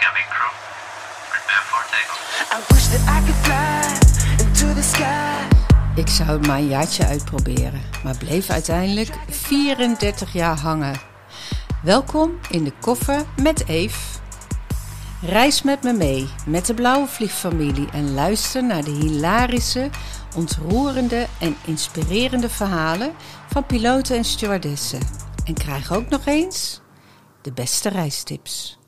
Cabin crew, prepare for takeoff. I wish that I could fly into the sky. Ik zou het maar een jaartje uitproberen, maar bleef uiteindelijk 34 jaar hangen. Welkom in de koffer met Eve. Reis met me mee met de Blauwe Vliegfamilie en luister naar de hilarische, ontroerende en inspirerende verhalen van piloten en stewardessen. En krijg ook nog eens de beste reistips.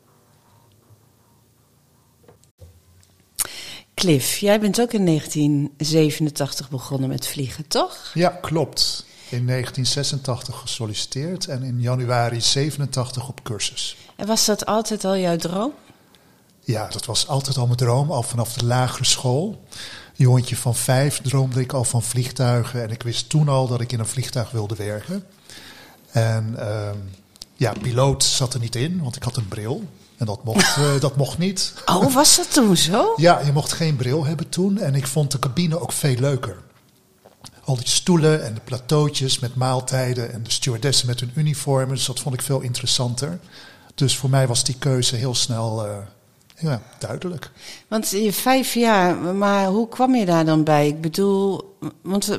Cliff, jij bent ook in 1987 begonnen met vliegen, toch? Ja, klopt. In 1986 gesolliciteerd en in januari 87 op cursus. En was dat altijd al jouw droom? Ja, dat was altijd al mijn droom, al vanaf de lagere school. Jongetje van vijf droomde ik al van vliegtuigen. En ik wist toen al dat ik in een vliegtuig wilde werken. En ehm, ja, piloot zat er niet in, want ik had een bril. En dat mocht, eh, dat mocht niet. Oh, was dat toen zo? Ja, je mocht geen bril hebben toen. En ik vond de cabine ook veel leuker. Al die stoelen en de plateautjes met maaltijden en de stewardessen met hun uniformen. Dus dat vond ik veel interessanter. Dus voor mij was die keuze heel snel eh, ja, duidelijk. Want je vijf jaar, maar hoe kwam je daar dan bij? Ik bedoel, want eh,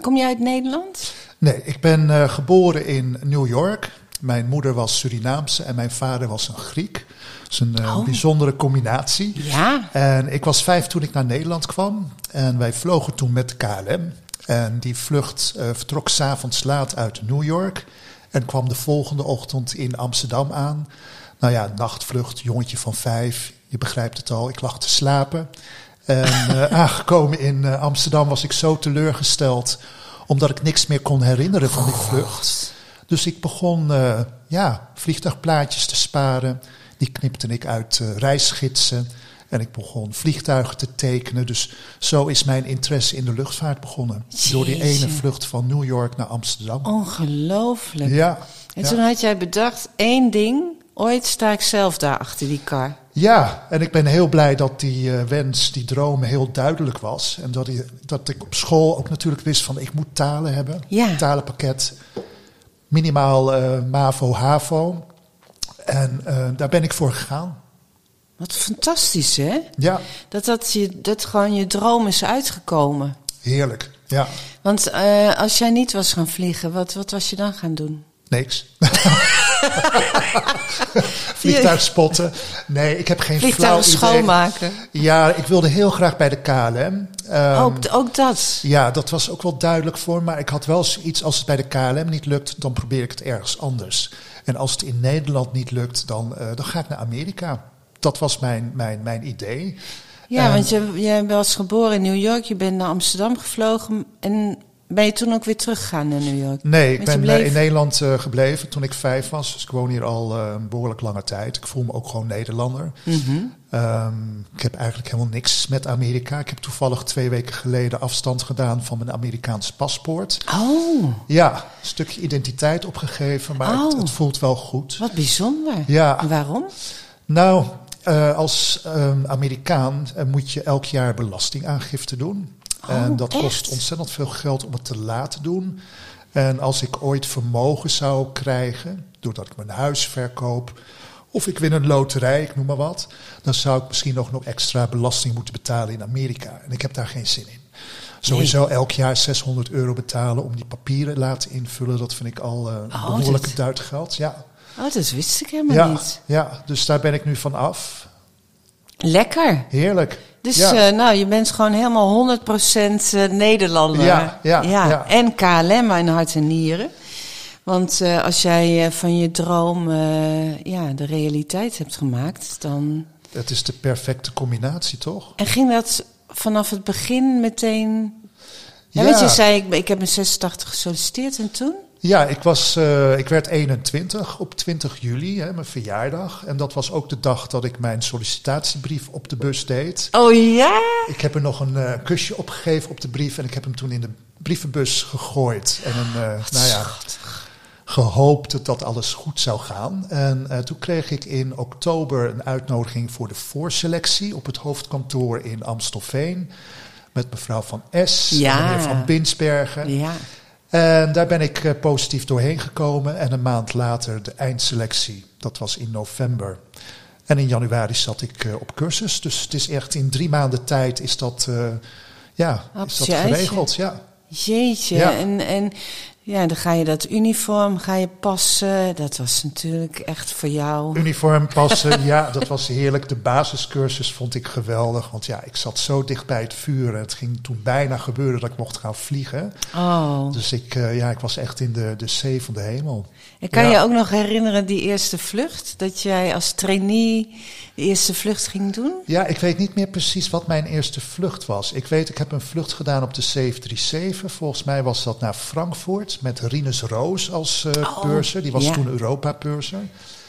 kom je uit Nederland? Nee, ik ben geboren in New York. Mijn moeder was Surinaamse en mijn vader was een Griek. Dat is een eh, Oh. bijzondere combinatie. Ja. En ik was vijf toen ik naar Nederland kwam. En wij vlogen toen met KLM. En die vlucht eh, vertrok s'avonds laat uit New York. En kwam de volgende ochtend in Amsterdam aan. Nou ja, nachtvlucht, jongetje van vijf. Je begrijpt het al, ik lag te slapen. En eh, aangekomen in Amsterdam was ik zo teleurgesteld. Omdat ik niks meer kon herinneren van die vlucht. Dus ik begon eh, ja, vliegtuigplaatjes te sparen. Die knipte ik uit eh, reisgidsen. En ik begon vliegtuigen te tekenen. Dus zo is mijn interesse in de luchtvaart begonnen. Door die ene vlucht van New York naar Amsterdam. Ongelooflijk. Ja, En ja. toen had jij bedacht, één ding, ooit sta ik zelf daar achter die kar. ja, en ik ben heel blij dat die eh, wens, die droom heel duidelijk was. En dat, ik- dat ik op school ook natuurlijk wist van ik moet talen hebben. Ja. Talenpakket, minimaal eh, MAVO, HAVO. En eh, daar ben ik voor gegaan. Wat fantastisch, hè? Ja, Dat, dat, je, dat gewoon je droom is uitgekomen. heerlijk. Ja, Want eh, als jij niet was gaan vliegen, wat, wat was je dan gaan doen? niks. Vliegtuig spotten. Nee, ik heb geen Vliegtuigen idee. schoonmaken. Ja, ik wilde heel graag bij de KLM. Ehm, ook, ook dat. Ja, dat was ook wel duidelijk voor me. Maar ik had wel zoiets, als het bij de KLM niet lukt, dan probeer ik het ergens anders. En als het in Nederland niet lukt, dan, eh, dan ga ik naar Amerika. Dat was mijn, mijn, mijn idee. Ja, want je, je was geboren in New York, je bent naar Amsterdam gevlogen en ben je toen ook weer teruggegaan naar New York? Nee, ik ben eh, bleef- in Nederland eh, gebleven toen ik vijf was. Dus ik woon hier al eh, een behoorlijk lange tijd. Ik voel me ook gewoon Nederlander. Mhm. Ehm, ik heb eigenlijk helemaal niks met Amerika. Ik heb toevallig twee weken geleden afstand gedaan van mijn Amerikaanse paspoort. Oh, Ja, een stukje identiteit opgegeven, maar het, Oh. het voelt wel goed. wat bijzonder. Ja. En waarom? Nou, als ehm, Amerikaan moet je elk jaar belastingaangifte doen. Oh, en dat echt? kost ontzettend veel geld om het te laten doen. En als ik ooit vermogen zou krijgen, doordat ik mijn huis verkoop, of ik win een loterij, ik noem maar wat, dan zou ik misschien nog, nog extra belasting moeten betalen in Amerika. En ik heb daar geen zin in. Sowieso elk jaar 600 euro betalen om die papieren laten invullen, dat vind ik al eh Oh, behoorlijk dat- duitgeld. Ja. Oh, dat wist ik helemaal Ja, niet. ja, dus daar ben ik nu van af. Lekker. Heerlijk. Dus ja. eh, nou, je bent gewoon helemaal 100% eh, Nederlander. Ja, ja, ja. En KLM in hart en nieren. Want eh, als jij van je droom ja, de realiteit hebt gemaakt, dan... het is de perfecte combinatie, toch? En ging dat vanaf het begin meteen... Ja, Ja. want je zei, ik, ik heb in 86 gesolliciteerd en toen? Ja, ik, was, eh, ik werd 21 op 20 juli, hè, mijn verjaardag. En dat was ook de dag dat ik mijn sollicitatiebrief op de bus deed. Oh ja? Ik heb er nog een eh, kusje opgegeven op de brief en ik heb hem toen in de brievenbus gegooid. En een, eh, nou ja, gehoopt dat dat alles goed zou gaan. En toen kreeg ik in oktober een uitnodiging voor de voorselectie op het hoofdkantoor in Amstelveen. Met mevrouw Van S. Ja. en meneer Van Binsbergen. Ja. En daar ben ik eh, positief doorheen gekomen. En een maand later de eindselectie. Dat was in november. En in januari zat ik eh, op cursus. Dus het is echt in drie maanden tijd is dat, eh, ja, is dat geregeld. Ja. Jeetje. Ja. En, en ja, dan ga je dat uniform ga je passen. Dat was natuurlijk echt voor jou. Uniform passen, ja, dat was heerlijk. De basiscursus vond ik geweldig. Want ja, ik zat zo dicht bij het vuur. En het ging toen bijna gebeuren dat ik mocht gaan vliegen. Oh. Dus ik, eh, ja, ik was echt in de, de zee van de hemel. En kan Ja. je ook nog herinneren die eerste vlucht? Dat jij als trainee de eerste vlucht ging doen? Ja, ik weet niet meer precies wat mijn eerste vlucht was. Ik weet, ik heb een vlucht gedaan op de 737. Volgens mij was dat naar Frankfurt met Rinus Roos als Oh, purser. Die was ja. toen Europa-purser.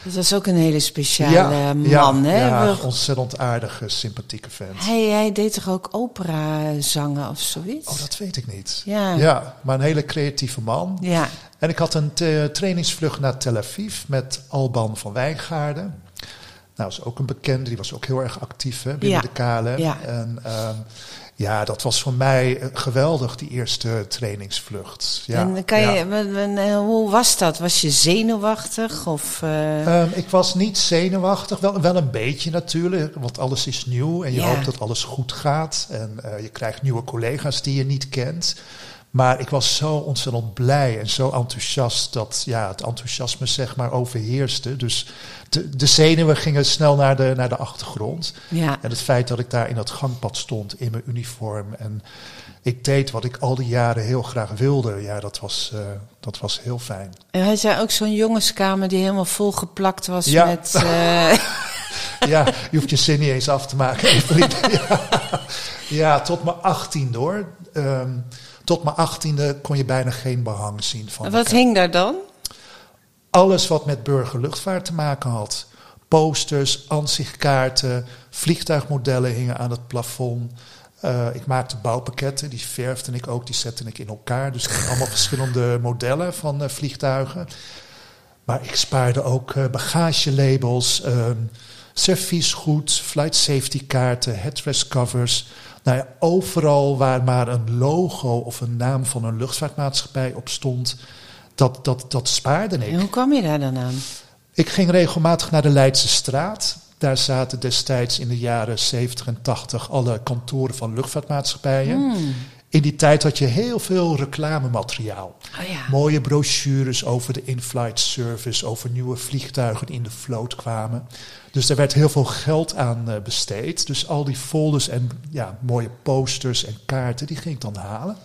Dat was ook een hele speciale man, ja, hè? ja, ontzettend aardige, sympathieke vent. hij, hij deed toch ook opera zangen of zoiets? Oh, dat weet ik niet. Ja. ja, maar een hele creatieve man. Ja. En ik had een trainingsvlucht naar Tel Aviv met Alban van Wijngaarden. Nou, is ook een bekende, die was ook heel erg actief hè, binnen de KLM. Ja. En ehm, ja, dat was voor mij eh, geweldig, die eerste trainingsvlucht. Ja, en kan je, hoe was dat? Was je zenuwachtig? Of, eh, Ehm, ik was niet zenuwachtig, wel, wel een beetje natuurlijk, want alles is nieuw en je Ja. hoopt dat alles goed gaat. En eh, je krijgt nieuwe collega's die je niet kent. Maar ik was zo ontzettend blij en zo enthousiast dat ja, het enthousiasme zeg maar overheerste. Dus de, de zenuwen gingen snel naar de, naar de achtergrond. ja. En het feit dat ik daar in dat gangpad stond in mijn uniform en ik deed wat ik al die jaren heel graag wilde, ja, dat was, eh, dat was heel fijn. En had jij ook zo'n jongenskamer die helemaal volgeplakt was Ja. met... eh, Ja, je hoeft je zin niet eens af te maken. Ja, ja tot mijn achttiende hoor. Ehm, tot mijn achttiende kon je bijna geen behang zien van wat elkaar. hing daar dan? Alles wat met burgerluchtvaart te maken had. Posters, ansichtkaarten, vliegtuigmodellen hingen aan het plafond. Eh, ik maakte bouwpakketten, die verfde ik ook, die zette ik in elkaar. Dus allemaal verschillende modellen van eh, vliegtuigen. Maar ik spaarde ook eh, bagagelabels, ehm serviesgoed, flight safety kaarten, headrest covers. Nou ja, overal waar maar een logo of een naam van een luchtvaartmaatschappij op stond, dat, dat, dat spaarde ik. En hoe kwam je daar dan aan? Ik ging regelmatig naar de Leidse straat. Daar zaten destijds in de jaren 70 en 80 alle kantoren van luchtvaartmaatschappijen. Hmm. In die tijd had je heel veel reclamemateriaal. Oh ja. Mooie brochures over de in-flight service, over nieuwe vliegtuigen die in de vloot kwamen. Dus er werd heel veel geld aan eh, besteed. Dus al die folders en ja, mooie posters en kaarten, die ging ik dan halen.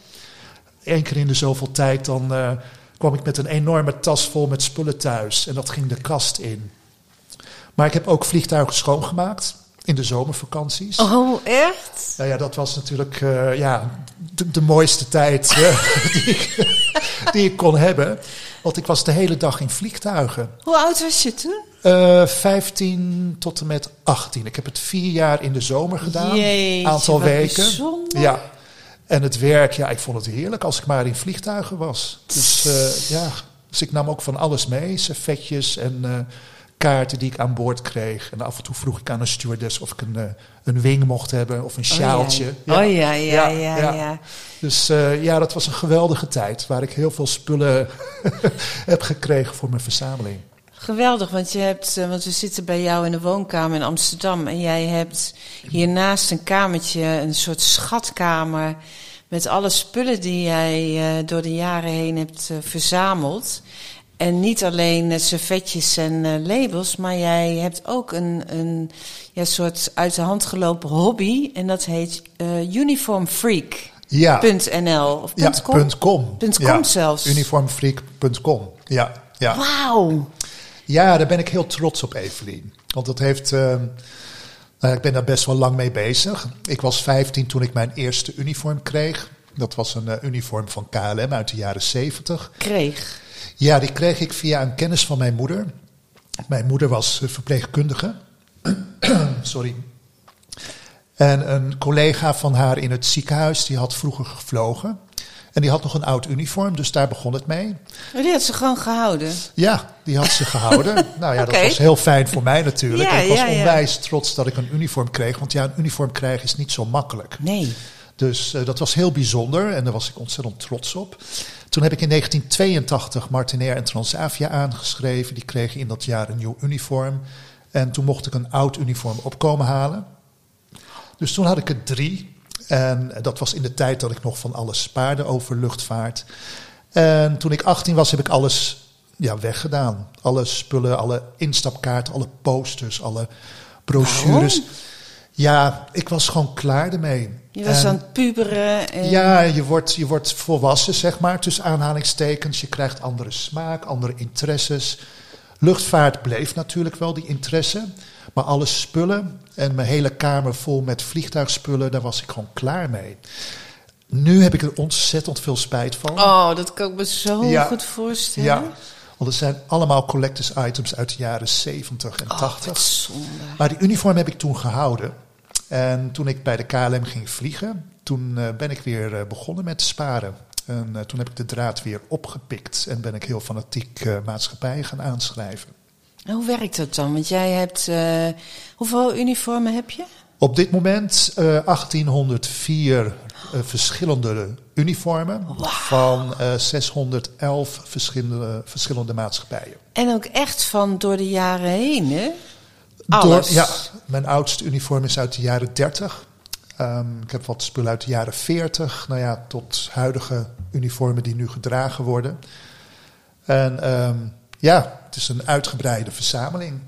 Eén keer in de zoveel tijd dan eh, kwam ik met een enorme tas vol met spullen thuis. En dat ging de kast in. Maar ik heb ook vliegtuigen schoongemaakt in de zomervakanties. Oh, echt? Nou ja, dat was natuurlijk eh, ja, de, de mooiste tijd eh, die, ik, die ik kon hebben. Want ik was de hele dag in vliegtuigen. Hoe oud was je toen? Eh 15 tot en met 18. Ik heb het vier jaar in de zomer gedaan. Jeetje, aantal weken. bijzonder. Ja. En het werk, ja, ik vond het heerlijk als ik maar in vliegtuigen was. Dus ja, dus ik nam ook van alles mee. Servetjes en kaarten die ik aan boord kreeg. En af en toe vroeg ik aan een stewardess of ik een, eh, een wing mocht hebben of een sjaaltje. Oh ja, oh, ja, ja, ja, ja. ja. Dus eh, ja, dat was een geweldige tijd waar ik heel veel spullen heb gekregen voor mijn verzameling. Geweldig, want je hebt, eh, want we zitten bij jou in de woonkamer in Amsterdam en jij hebt hiernaast een kamertje, een soort schatkamer met alle spullen die jij door de jaren heen hebt verzameld. En niet alleen eh, servetjes en eh, labels, maar jij hebt ook een, een ja, soort uit de hand gelopen hobby en dat heet eh uniformfreak.nl Ja, of ja .com. punt .com. Punt .com Ja, zelfs. Uniformfreak.com. Ja, ja. Wauw. ja, daar ben ik heel trots op, Evelien. Want dat heeft. nou, ik ben daar best wel lang mee bezig. Ik was 15 toen ik mijn eerste uniform kreeg. Dat was een uniform van KLM uit de jaren 70. Kreeg. Ja, die kreeg ik via een kennis van mijn moeder. Mijn moeder was eh, verpleegkundige. Sorry. En een collega van haar in het ziekenhuis, die had vroeger gevlogen. En die had nog een oud uniform, dus daar begon het mee. Maar die had ze gewoon gehouden. Ja, die had ze gehouden. nou ja, dat was heel fijn voor mij natuurlijk. Ja, En ik was ja, ja. onwijs trots dat ik een uniform kreeg. Want ja, een uniform krijgen is niet zo makkelijk. Nee. Dus eh, dat was heel bijzonder en daar was ik ontzettend trots op. Toen heb ik in 1982 Martinair en Transavia aangeschreven. Die kregen in dat jaar een nieuw uniform. En toen mocht ik een oud uniform opkomen halen. Dus toen had ik er drie. En dat was in de tijd dat ik nog van alles spaarde over luchtvaart. En toen ik 18 was, heb ik alles ja, weggedaan. Alle spullen, alle instapkaarten, alle posters, alle brochures. Ja, ik was gewoon klaar ermee. Je was En- aan het puberen. En... ja, je wordt, je wordt volwassen, zeg maar, tussen aanhalingstekens. Je krijgt andere smaak, andere interesses. Luchtvaart bleef natuurlijk wel die interesse. Maar alle spullen en mijn hele kamer vol met vliegtuigspullen, daar was ik gewoon klaar mee. Nu heb ik er ontzettend veel spijt van. Oh, dat kan ik me zo Ja. goed voorstellen. ja, want het zijn allemaal collectors items uit de jaren 70 en Oh, 80. wat zonde. Maar die uniform heb ik toen gehouden. En toen ik bij de KLM ging vliegen, toen eh, ben ik weer eh, begonnen met sparen. En eh, toen heb ik de draad weer opgepikt en ben ik heel fanatiek maatschappijen gaan aanschrijven. En Hoe werkt dat dan? Want jij hebt... hoeveel uniformen heb je? Op dit moment eh 1804 eh, verschillende uniformen van eh 611 verschillende, verschillende maatschappijen. En ook echt van door de jaren heen, hè? Door, ja, mijn oudste uniform is uit de jaren 30. Ehm, ik heb wat spullen uit de jaren 40. Nou ja, tot huidige uniformen die nu gedragen worden. En ehm, ja, het is een uitgebreide verzameling.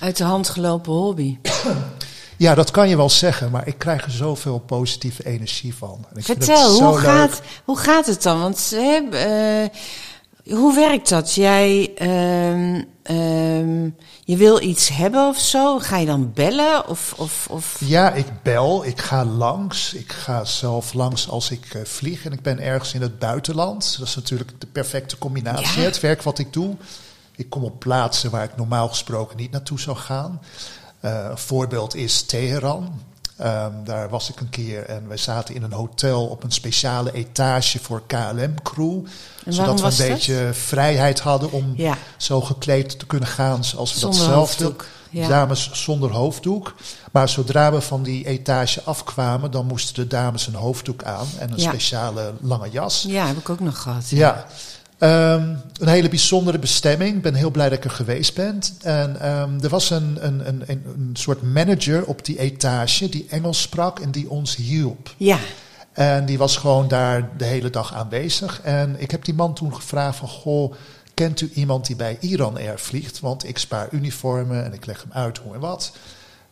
Uit de hand gelopen hobby. Ja, dat kan je wel zeggen, maar ik krijg er zoveel positieve energie van. En ik Vertel, hoe leuk. gaat, hoe gaat het dan? Want hè, eh, hoe werkt dat? Jij, ehm, ehm, je wil iets hebben of zo? Ga je dan bellen? Of, of, of... Ja, ik bel, ik ga langs. Ik ga zelf langs als ik eh, vlieg en ik ben ergens in het buitenland. Dat is natuurlijk de perfecte combinatie, Ja. het werk wat ik doe. Ik kom op plaatsen waar ik normaal gesproken niet naartoe zou gaan. Eh, een voorbeeld is Teheran. Ehm, daar was ik een keer en wij zaten in een hotel op een speciale etage voor KLM-crew. Zodat we een dat? beetje vrijheid hadden om Ja. zo gekleed te kunnen gaan zoals we Zonder dat zelf ja. Dames zonder hoofddoek. Maar zodra we van die etage afkwamen, dan moesten de dames een hoofddoek aan en een Ja. speciale lange jas. Ja, heb ik ook nog gehad. Ja, Ehm, een hele bijzondere bestemming. Ik ben heel blij dat ik er geweest ben. En ehm, er was een, een, een, een, een soort manager op die etage die Engels sprak en die ons hielp. Ja, En die was gewoon daar de hele dag aanwezig. En ik heb die man toen gevraagd van, goh, kent u iemand die bij Iran Air vliegt? Want ik spaar uniformen en ik leg hem uit hoe en wat.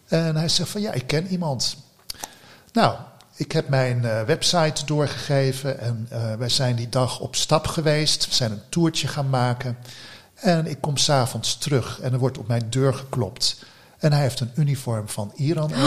En hij zegt van, ja, ik ken iemand. Nou, ik heb mijn eh, website doorgegeven en eh, wij zijn die dag op stap geweest. We zijn een toertje gaan maken. En ik kom s'avonds terug en er wordt op mijn deur geklopt. En hij heeft een uniform van Iran.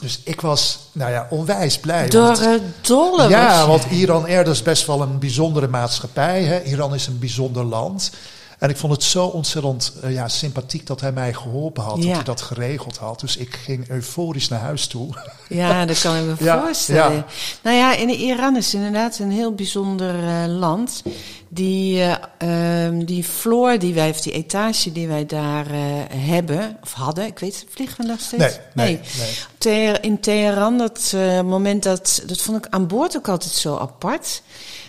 Dus ik was, nou ja, onwijs blij. door want- het dolle. ja, want Iran Air dat is best wel een bijzondere maatschappij. Hè? Iran is een bijzonder land. En ik vond het zo ontzettend eh, ja, sympathiek dat hij mij geholpen had. Ja. Dat hij dat geregeld had. Dus ik ging euforisch naar huis toe. Ja, dat kan ik me Ja, voorstellen. ja. Nou ja, in Iran is inderdaad een heel bijzonder eh, land. Die, ehm, die floor die wij, of die etage die wij daar hebben, of hadden, ik weet, vliegen we nog steeds? Nee, nee, nee. Te- in Teheran, dat moment dat, dat vond ik aan boord ook altijd zo apart.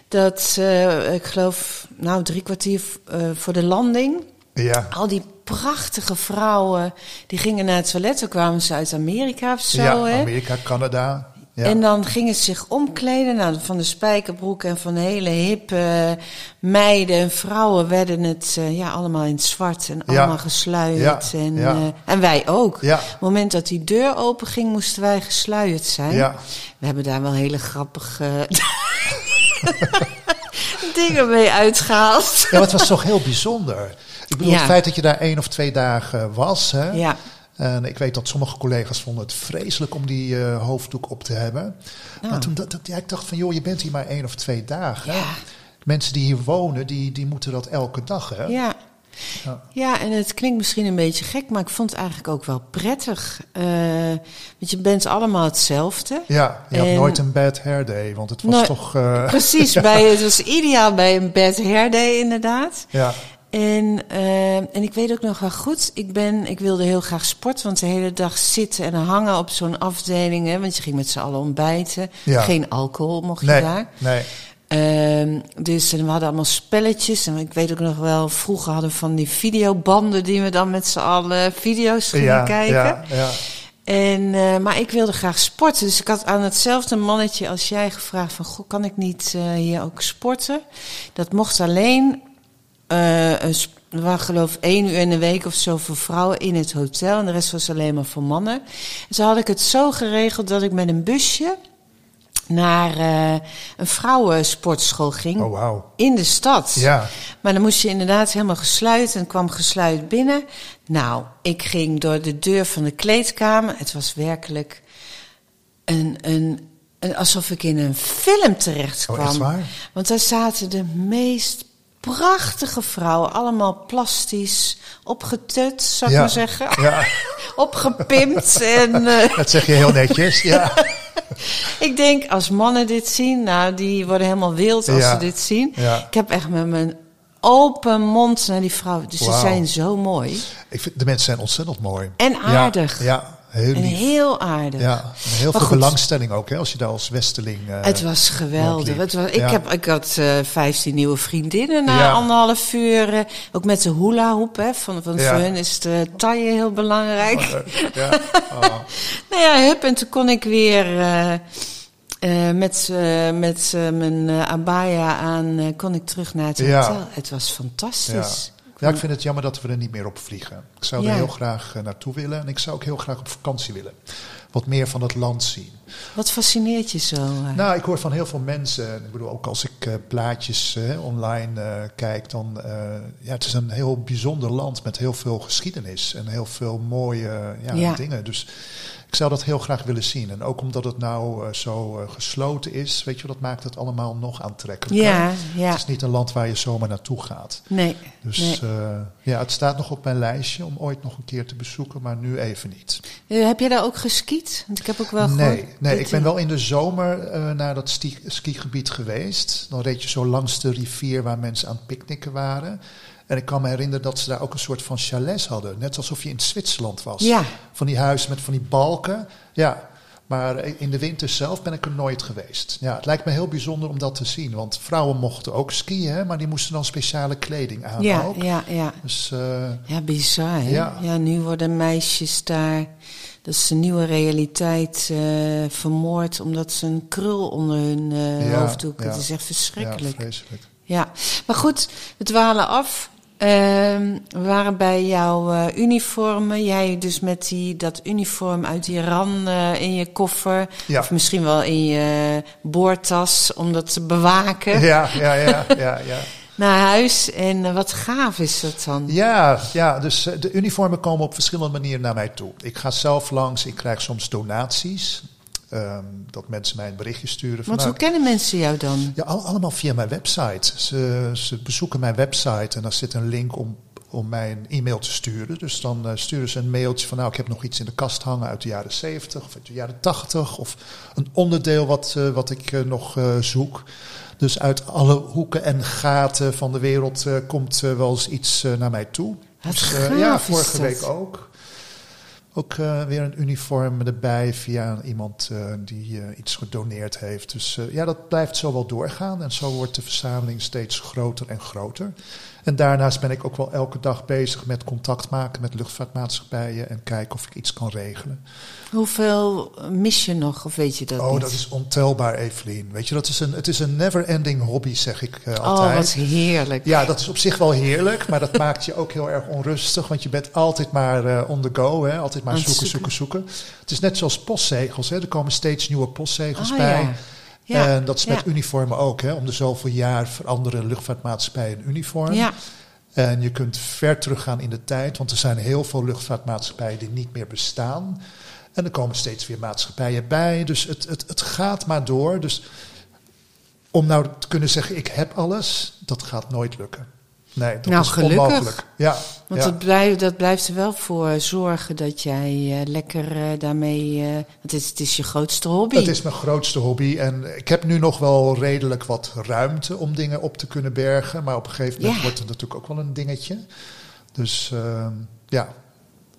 Dat, ik geloof, nou drie kwartier eh, voor de landing, Ja, al die prachtige vrouwen, die gingen naar het toilet. Toen kwamen ze uit Amerika of zo, ja hè? Amerika, Canada. Ja. En dan gingen ze zich omkleden. Nou, van de spijkerbroek en van de hele hippe meiden en vrouwen werden het eh, ja, allemaal in het zwart en Ja. allemaal gesluierd. Ja, En, eh, en wij ook. Ja. Op het moment dat die deur open ging, moesten wij gesluierd zijn. Ja. We hebben daar wel hele grappige dingen mee uitgehaald. ja, het was toch heel bijzonder. Ik bedoel, Ja. het feit dat je daar één of twee dagen was. Hè? Ja. En ik weet dat sommige collega's vonden het vreselijk om die eh, hoofddoek op te hebben. Nou. Maar toen dat, dat, ja, ik dacht van, joh, je bent hier maar één of twee dagen. Ja. Mensen die hier wonen, die, die moeten dat elke dag, hè? Ja. Ja. Ja, en het klinkt misschien een beetje gek, maar ik vond het eigenlijk ook wel prettig. Eh, want je bent allemaal hetzelfde. Ja, je had nooit een bad hair day, want het was Nou, toch... eh, Precies, bij, het was ideaal bij een bad hair day inderdaad. ja, En, eh, en ik weet ook nog wel goed, ik, ben, ik wilde heel graag sporten, want de hele dag zitten en hangen op zo'n afdeling. Hè, want je ging met z'n allen ontbijten. Ja. Geen alcohol mocht je nee, daar. nee. Ehm, dus en we hadden allemaal spelletjes. En ik weet ook nog wel, vroeger hadden we van die videobanden die we dan met z'n allen video's gingen kijken. Ja, ja. En, eh, maar ik wilde graag sporten. Dus ik had aan hetzelfde mannetje als jij gevraagd van... Goh, kan ik niet eh, hier ook sporten? Dat mocht alleen... een sp- er waren geloof ik één uur in de week of zo voor vrouwen in het hotel. En de rest was alleen maar voor mannen. En zo had ik het zo geregeld dat ik met een busje... naar eh, een vrouwensportschool ging. Oh. In de stad. Ja. Maar dan moest je inderdaad helemaal gesluit en kwam gesluit binnen. Nou, ik ging door de deur van de kleedkamer. Het was werkelijk een, een, een, alsof ik in een film terecht Oh, kwam. waar? Want daar zaten de meest prachtige vrouwen, allemaal plastisch, opgetut, zou ik Ja. maar zeggen. Ja. Opgepimpt. en eh, Dat zeg je heel netjes. Ja. ik denk, als mannen dit zien, nou, die worden helemaal wild als Ja. ze dit zien. Ja. Ik heb echt met mijn open mond naar die vrouwen. Dus ze zijn zo mooi. Ik vind, de mensen zijn ontzettend mooi. En Ja, aardig. Ja, heel En heel aardig. Ja, en heel Maar veel goed. belangstelling ook, hè, als je daar als Westeling... eh, Het was geweldig. Het was, ik, Ja. heb, ik had eh 15 nieuwe vriendinnen na Ja. anderhalf uur. eh, ook met de hula hoop. Hè, van, van, Ja. Voor hun is de taille heel belangrijk. Ja. Oh. Nou ja, hup, en toen kon ik weer met, met mijn abaya aan, kon ik terug naar het Ja. hotel. Het was fantastisch. Ja. Ja, ik vind het jammer dat we er niet meer op vliegen. Ik zou er heel graag eh, naartoe willen en ik zou ook heel graag op vakantie willen. Wat meer van het land zien. Wat fascineert je zo? eh? Nou, ik hoor van heel veel mensen, ik bedoel ook als ik plaatjes eh, online eh, kijk, dan ja, het is een heel bijzonder land met heel veel geschiedenis en heel veel mooie ja, Ja. dingen. Dus ik zou dat heel graag willen zien. En ook omdat het nou zo gesloten is, weet je, dat maakt het allemaal nog aantrekkelijker. Ja, ja. Het is niet een land waar je zomaar naartoe gaat. Nee. Dus nee. uh, ja, het staat nog op mijn lijstje om ooit nog een keer te bezoeken, maar nu even niet. Uh, heb je daar ook geskiet? Want ik heb ook wel Nee, gehoord. Nee ik ben wel in de zomer uh, naar dat ski, skigebied geweest. Dan reed je zo langs de rivier waar mensen aan het picknicken waren. En ik kan me herinneren dat ze daar ook een soort van chalets hadden. Net alsof je in Zwitserland was. Ja. Van die huizen met van die balken. Ja, maar in de winter zelf ben ik er nooit geweest. Ja, het lijkt me heel bijzonder om dat te zien. Want vrouwen mochten ook skiën, hè, maar die moesten dan speciale kleding aan ja, ook. Ja, ja. Dus, uh, ja, bizar. Hè? Ja. ja, nu worden meisjes daar... Dat is een nieuwe realiteit uh, vermoord... omdat ze een krul onder hun uh, ja, hoofd doen. Ja. Het is echt verschrikkelijk. Ja, vreselijk. Ja, maar goed, we dwalen af. Uh, we waren bij jouw uh, uniformen. Jij dus met die, dat uniform uit Iran in je koffer. Ja. Of misschien wel in je boortas om dat te bewaken. Ja, ja, ja, ja. ja. Naar huis. En uh, wat gaaf is dat dan? Ja, ja, dus de uniformen komen op verschillende manieren naar mij toe. Ik ga zelf langs, ik krijg soms donaties. Um, dat mensen mij een berichtje sturen. Want hoe kennen mensen jou dan? Ja, al, allemaal via mijn website. Ze, ze, bezoeken mijn website en daar zit een link om, om mij een e-mail te sturen. Dus dan uh, sturen ze een mailtje van nou, ik heb nog iets in de kast hangen uit de jaren 70 of uit de jaren 80. Of een onderdeel wat, uh, wat ik uh, nog zoek. Dus uit alle hoeken en gaten van de wereld komt wel eens iets naar mij toe. Dus, ja, vorige week ook. Ook weer een uniform erbij via iemand die iets gedoneerd heeft. Dus ja, dat blijft zo wel doorgaan. En zo wordt de verzameling steeds groter en groter. En daarnaast ben ik ook wel elke dag bezig met contact maken met luchtvaartmaatschappijen en kijken of ik iets kan regelen. Hoeveel mis je nog, of weet je dat Oh, niet? dat is ontelbaar, Evelien. Weet je, dat is een, het is een never-ending hobby, zeg ik uh, oh, altijd. wat heerlijk. Ja, dat is op zich wel heerlijk, maar dat maakt je ook heel erg onrustig. Want je bent altijd maar uh, on the go, hè? altijd maar zoeken, zoeken, zoeken, Het is net zoals postzegels. Hè? Er komen steeds nieuwe postzegels oh, bij. Ja. Ja, en dat is met ja. uniformen ook. Hè? Om de zoveel jaar veranderen luchtvaartmaatschappijen een uniform. Ja. En je kunt ver teruggaan in de tijd, want er zijn heel veel luchtvaartmaatschappijen die niet meer bestaan. En er komen steeds weer maatschappijen bij. Dus het, het, het gaat maar door. Dus om nou te kunnen zeggen, ik heb alles, dat gaat nooit lukken. Nee, dat nou, is gelukkig. onmogelijk. Ja, Want ja. Dat, blijft, dat blijft er wel voor zorgen dat jij uh, lekker uh, daarmee... Uh, het, is, het is je grootste hobby. Het is mijn grootste hobby. En ik heb nu nog wel redelijk wat ruimte om dingen op te kunnen bergen. Maar op een gegeven moment Ja. wordt het natuurlijk ook wel een dingetje. Dus ja,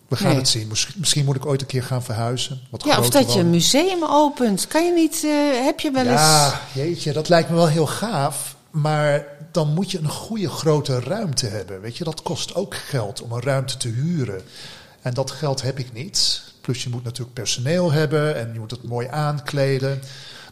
We gaan Nee. het zien. Misschien, moet ik ooit een keer gaan verhuizen. Wat Ja, of dat je een museum opent. Kan je niet, eh, heb je wel eens... Ja, jeetje, dat lijkt me wel heel gaaf. Maar dan moet je een goede grote ruimte hebben. Weet je, dat kost ook geld om een ruimte te huren. En dat geld heb ik niet. Plus je moet natuurlijk personeel hebben en je moet het mooi aankleden.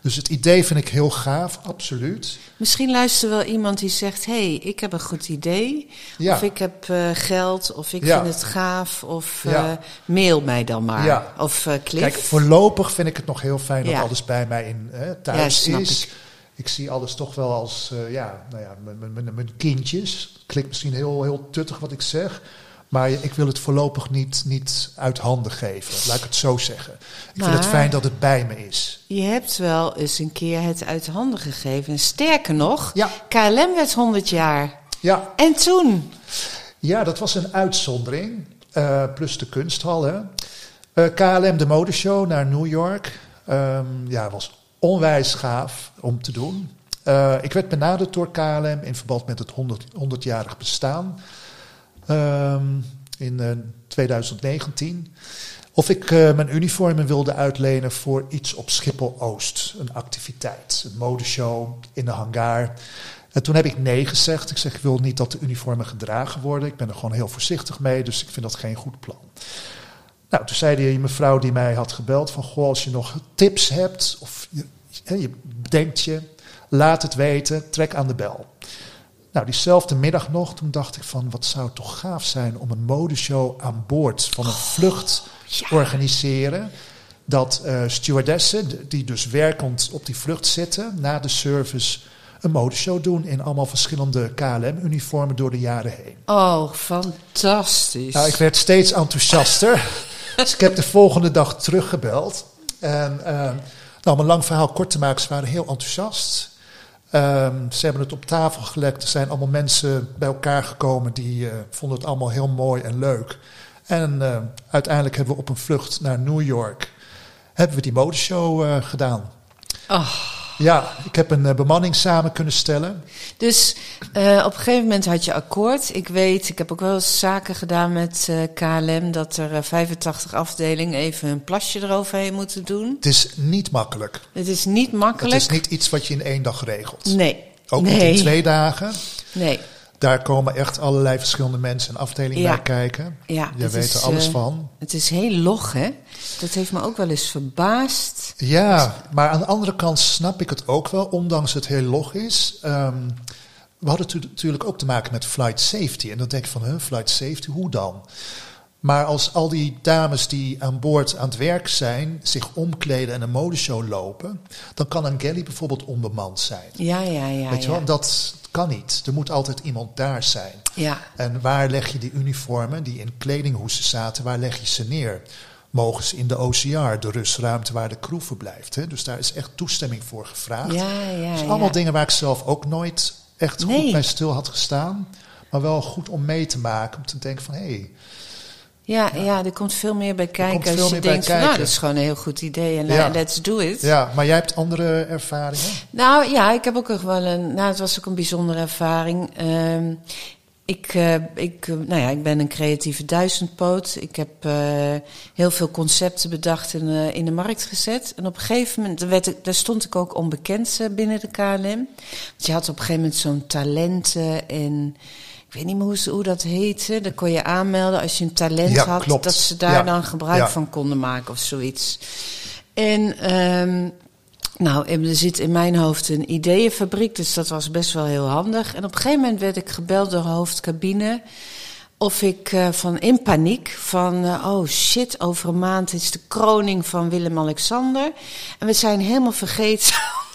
Dus het idee vind ik heel gaaf, absoluut. Misschien luistert wel iemand die zegt: Hé, hey, ik heb een goed idee. Ja. Of ik heb eh, geld. Of ik Ja. vind het gaaf. Of Ja. eh, mail mij dan maar. Of eh Cliff. Kijk, voorlopig vind ik het nog heel fijn dat alles bij mij in, thuis is. ik. Ik. zie alles toch wel als, eh, ja, nou ja, mijn- mijn- mijn- kindjes. Klinkt misschien heel, heel tuttig wat ik zeg. Maar ik wil het voorlopig niet, niet uit handen geven. Laat ik het zo zeggen. Ik vind het fijn dat het bij me is. Je hebt wel eens een keer het uit handen gegeven. En sterker nog, Ja. KLM werd 100 jaar. Ja, En toen? Ja, dat was een uitzondering. eh, plus de kunsthal. Hè. Eh, KLM, de modeshow naar New York. Ehm, ja, was onwijs gaaf om te doen. Eh, ik werd benaderd door KLM in verband met het 100, 100-jarig bestaan. Ehm, in eh, 2019. Of ik eh, mijn uniformen wilde uitlenen voor iets op Schiphol-Oost. Een activiteit, een modeshow in de hangar. En toen heb ik nee gezegd. Ik zeg, ik wil niet dat de uniformen gedragen worden. Ik ben er gewoon heel voorzichtig mee, dus ik vind dat geen goed plan. Nou, toen zei die mevrouw die mij had gebeld van... Goh, als je nog tips hebt of je, je bedenkt je, laat het weten, trek aan de bel. Nou, diezelfde middag nog, toen dacht ik van... wat zou het toch gaaf zijn om een modeshow aan boord van een vlucht te organiseren... dat eh, stewardessen, die dus werkend op die vlucht zitten... na de service een modeshow doen in allemaal verschillende KLM-uniformen door de jaren heen. Oh, fantastisch. Nou, ik werd steeds enthousiaster. Dus ik heb de volgende dag teruggebeld. En eh, nou, om een lang verhaal kort te maken, ze waren heel enthousiast. Ehm, ze hebben het op tafel gelegd. Er zijn allemaal mensen bij elkaar gekomen die eh, vonden het allemaal heel mooi en leuk. En eh, uiteindelijk hebben we op een vlucht naar New York hebben we die modeshow eh, gedaan. Oh. Ja, ik heb een eh, bemanning samen kunnen stellen. Dus eh, op een gegeven moment had je akkoord. Ik weet, ik heb ook wel eens zaken gedaan met eh, KLM... dat er eh, 85 afdelingen even een plasje eroverheen moeten doen. Het is niet makkelijk. Het is niet makkelijk. Het is niet iets wat je in één dag regelt. Nee. Ook nee. niet in twee dagen. Nee. Daar komen echt allerlei verschillende mensen en afdelingen Ja. bij kijken. Ja, Je het weet is, er alles eh, van. Het is heel log, hè? Dat heeft me ook wel eens verbaasd. Ja, maar aan de andere kant snap ik het ook wel, ondanks het heel log is. Ehm, we hadden tu- natuurlijk ook te maken met flight safety. En dan denk ik van, huh, flight safety, hoe dan? Maar als al die dames die aan boord aan het werk zijn, zich omkleden en een modeshow lopen, dan kan een galley bijvoorbeeld onbemand zijn. Ja, ja, ja. Weet je ja. wel, dat kan niet. Er moet altijd iemand daar zijn. Ja. En waar leg je die uniformen die in kledinghoesen zaten, waar leg je ze neer? Mogen ze in de OCR, de rustruimte waar de crew verblijft? Hè? Dus daar is echt toestemming voor gevraagd. Ja, ja, dus ja. allemaal dingen waar ik zelf ook nooit echt goed bij stil had gestaan. Maar wel goed om mee te maken, om te denken van hé, hey, Ja, ja, er komt veel meer bij kijken als je denkt van, nou, dat is gewoon een heel goed idee en Ja. let's do it. ja, maar jij hebt andere ervaringen? Nou ja, ik heb ook wel een, nou het was ook een bijzondere ervaring. Ehm, ik, eh, ik, eh, nou ja, ik ben een creatieve duizendpoot. Ik heb eh, heel veel concepten bedacht en eh, in de markt gezet. En op een gegeven moment, daar, werd ik, daar stond ik ook onbekend binnen de KLM. Want je had op een gegeven moment zo'n talenten en... Ik weet niet meer hoe, ze- hoe dat heette. Dan kon je aanmelden als je een talent Ja, had. klopt. Dat ze daar Ja. dan gebruik Ja. van konden maken of zoiets. En ehm, nou, er zit in mijn hoofd een ideeënfabriek, dus dat was best wel heel handig. En op een gegeven moment werd ik gebeld door de hoofdcabine. Of ik eh, van in paniek van eh, oh shit, over een maand is de kroning van Willem-Alexander. En we zijn helemaal vergeten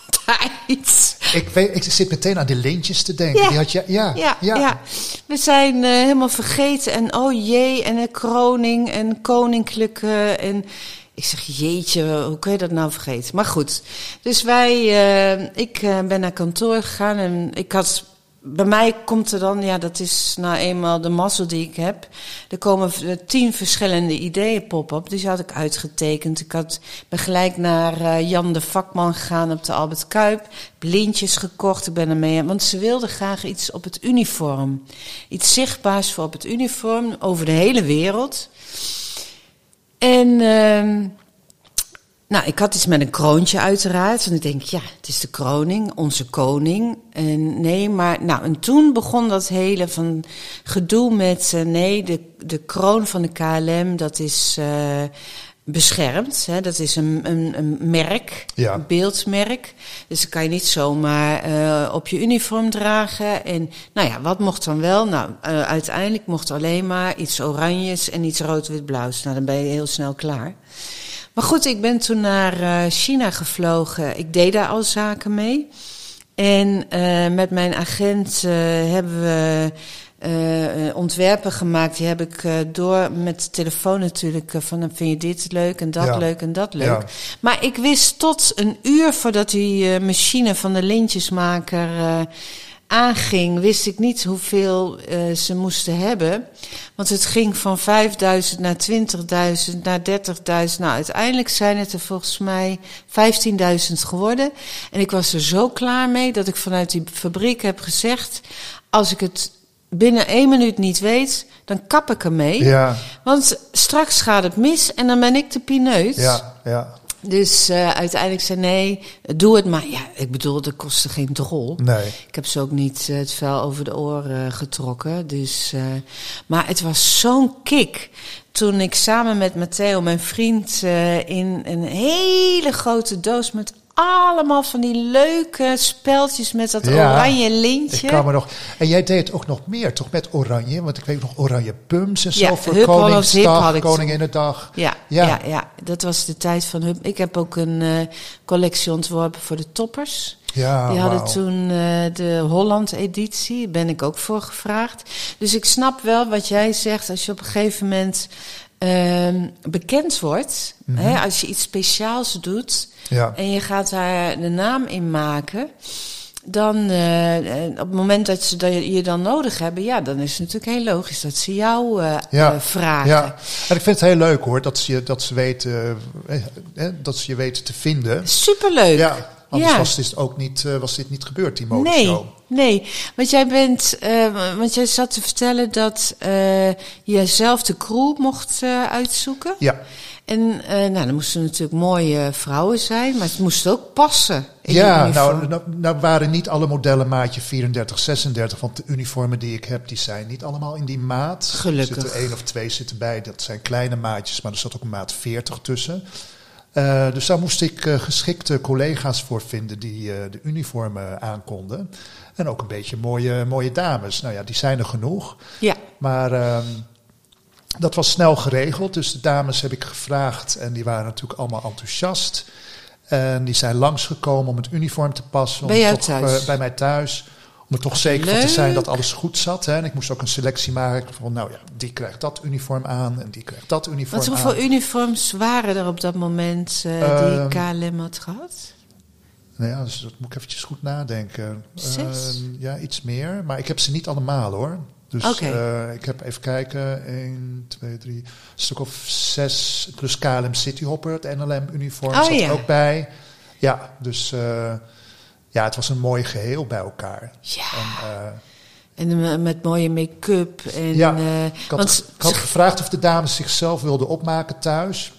iets. Ik, weet, ik zit meteen aan die lintjes te denken. Die had je, ja, Ja, ja. we zijn eh, helemaal vergeten. En oh jee, en een kroning en koninklijke. En ik zeg, jeetje, hoe kun je dat nou vergeten? Maar goed, dus wij, eh, ik eh, ben naar kantoor gegaan en ik had. Bij mij komt er dan, ja, dat is nou eenmaal de mazzel die ik heb. Er komen eh, tien verschillende ideeën pop-up. Die had ik uitgetekend. Ik had, ben gelijk naar eh, Jan de Vakman gegaan op de Albert Kuip. Heb Lintjes gekocht, ik ben ermee. Want ze wilden graag iets op het uniform. Iets zichtbaars voor op het uniform over de hele wereld. En ehm, nou, ik had iets met een kroontje uiteraard. En ik denk, ja, het is de kroning, onze koning. En nee, maar nou, en toen begon dat hele van gedoe met, eh, nee, de, de kroon van de KLM, dat is eh, beschermd. Hè? Dat is een, een, een merk, Ja. een beeldmerk. Dus dat kan je niet zomaar eh, op je uniform dragen. En nou ja, wat mocht dan wel? Nou, uiteindelijk mocht alleen maar iets oranjes en iets rood-wit-blauws. Nou, dan ben je heel snel klaar. Maar goed, ik ben toen naar eh, China gevlogen. Ik deed daar al zaken mee. En eh, met mijn agent eh, hebben we ontwerpen gemaakt. Die heb ik door met de telefoon natuurlijk. van dan vind je dit leuk en dat Ja. leuk en dat leuk. Ja. Maar ik wist tot een uur voordat die machine van de lintjesmaker aanging, wist ik niet hoeveel eh, ze moesten hebben. Want het ging van 5000 naar 20.000 naar 30.000. Nou, uiteindelijk zijn het er volgens mij 15.000 geworden. En ik was er zo klaar mee dat ik vanuit die fabriek heb gezegd: als ik het binnen één minuut niet weet, dan kap ik ermee. Ja, Want straks gaat het mis en dan ben ik de pineut. ja, ja. Dus eh, uiteindelijk zei nee, doe het maar. Ja, ik bedoel, dat kostte geen drol. Nee. Ik heb ze ook niet eh, het vel over de oren getrokken. Dus, eh, maar het was zo'n kick. Toen ik samen met Matteo, mijn vriend, eh, in een hele grote doos met allemaal van die leuke speltjes met dat Ja, oranje Ik lintje. kan me nog. En jij deed ook nog meer, toch met oranje? Want ik weet nog oranje pumps en zo Ja, voor Hup Koningsdag, ik. Koninginnedag. Ja, Ja. ja. Ja, dat was de tijd van Hub. Ik heb ook een eh, collectie ontworpen voor de toppers. Ja, Die hadden toen eh, de Holland-editie, ben ik ook voor gevraagd. Dus ik snap wel wat jij zegt, als je op een gegeven moment ehm, bekend wordt, hè, als je iets speciaals doet Mhm. Ja. en je gaat daar de naam in maken. Dan, eh, eh, op het moment dat ze dat je dan nodig hebben, ja, dan is het natuurlijk heel logisch dat ze jou eh, Ja, vragen. Ja, en ik vind het heel leuk hoor, dat ze, je- dat ze, weten, eh, dat ze je weten te vinden. Superleuk. Ja, anders Ja. was, dit ook niet, eh, was dit niet gebeurd, die Nee, modeshow. nee. Want jij bent, eh, want jij zat te vertellen dat je zelf de crew mocht uitzoeken. Ja, En nou, dan moesten natuurlijk mooie vrouwen zijn, maar het moest ook passen. ja nou, nou, nou waren niet alle modellen maatje 34, 36, want de uniformen die ik heb, die zijn niet allemaal in die maat. Gelukkig. Er zitten één of twee zitten bij, dat zijn kleine maatjes, maar er zat ook een maat 40 tussen. Eh, dus daar moest ik eh, geschikte collega's voor vinden die eh, de uniformen aankonden. En ook een beetje mooie, mooie dames. Nou ja, die zijn er genoeg. Ja, Maar ehm, dat was snel geregeld. Dus de dames heb ik gevraagd en die waren natuurlijk allemaal enthousiast. En die zijn langsgekomen om het uniform te passen. Bij om jou toch, thuis? bij mij thuis. Om er toch zeker van te leuk. zijn dat alles goed zat. Hè. En ik moest ook een selectie maken van, nou ja, die krijgt dat uniform aan en die krijgt dat uniform aan. hoeveel uniforms waren er op dat moment eh, Ehm, die KLM had gehad? Nou ja, dus dat moet ik eventjes goed nadenken. Zes? Ehm, ja, iets meer. Maar ik heb ze niet allemaal hoor. Dus Oké. eh, ik heb even kijken. 1, 2, 3, een stuk of zes. Plus KLM Cityhopper, het NLM-uniform Oh, zat ja. er ook bij. Ja, dus eh, ja, het was een mooi geheel bij elkaar. Ja. En, eh, En met mooie make-up. En, Ja, eh, ik had, want ik had gevraagd of de dames zichzelf wilden opmaken thuis.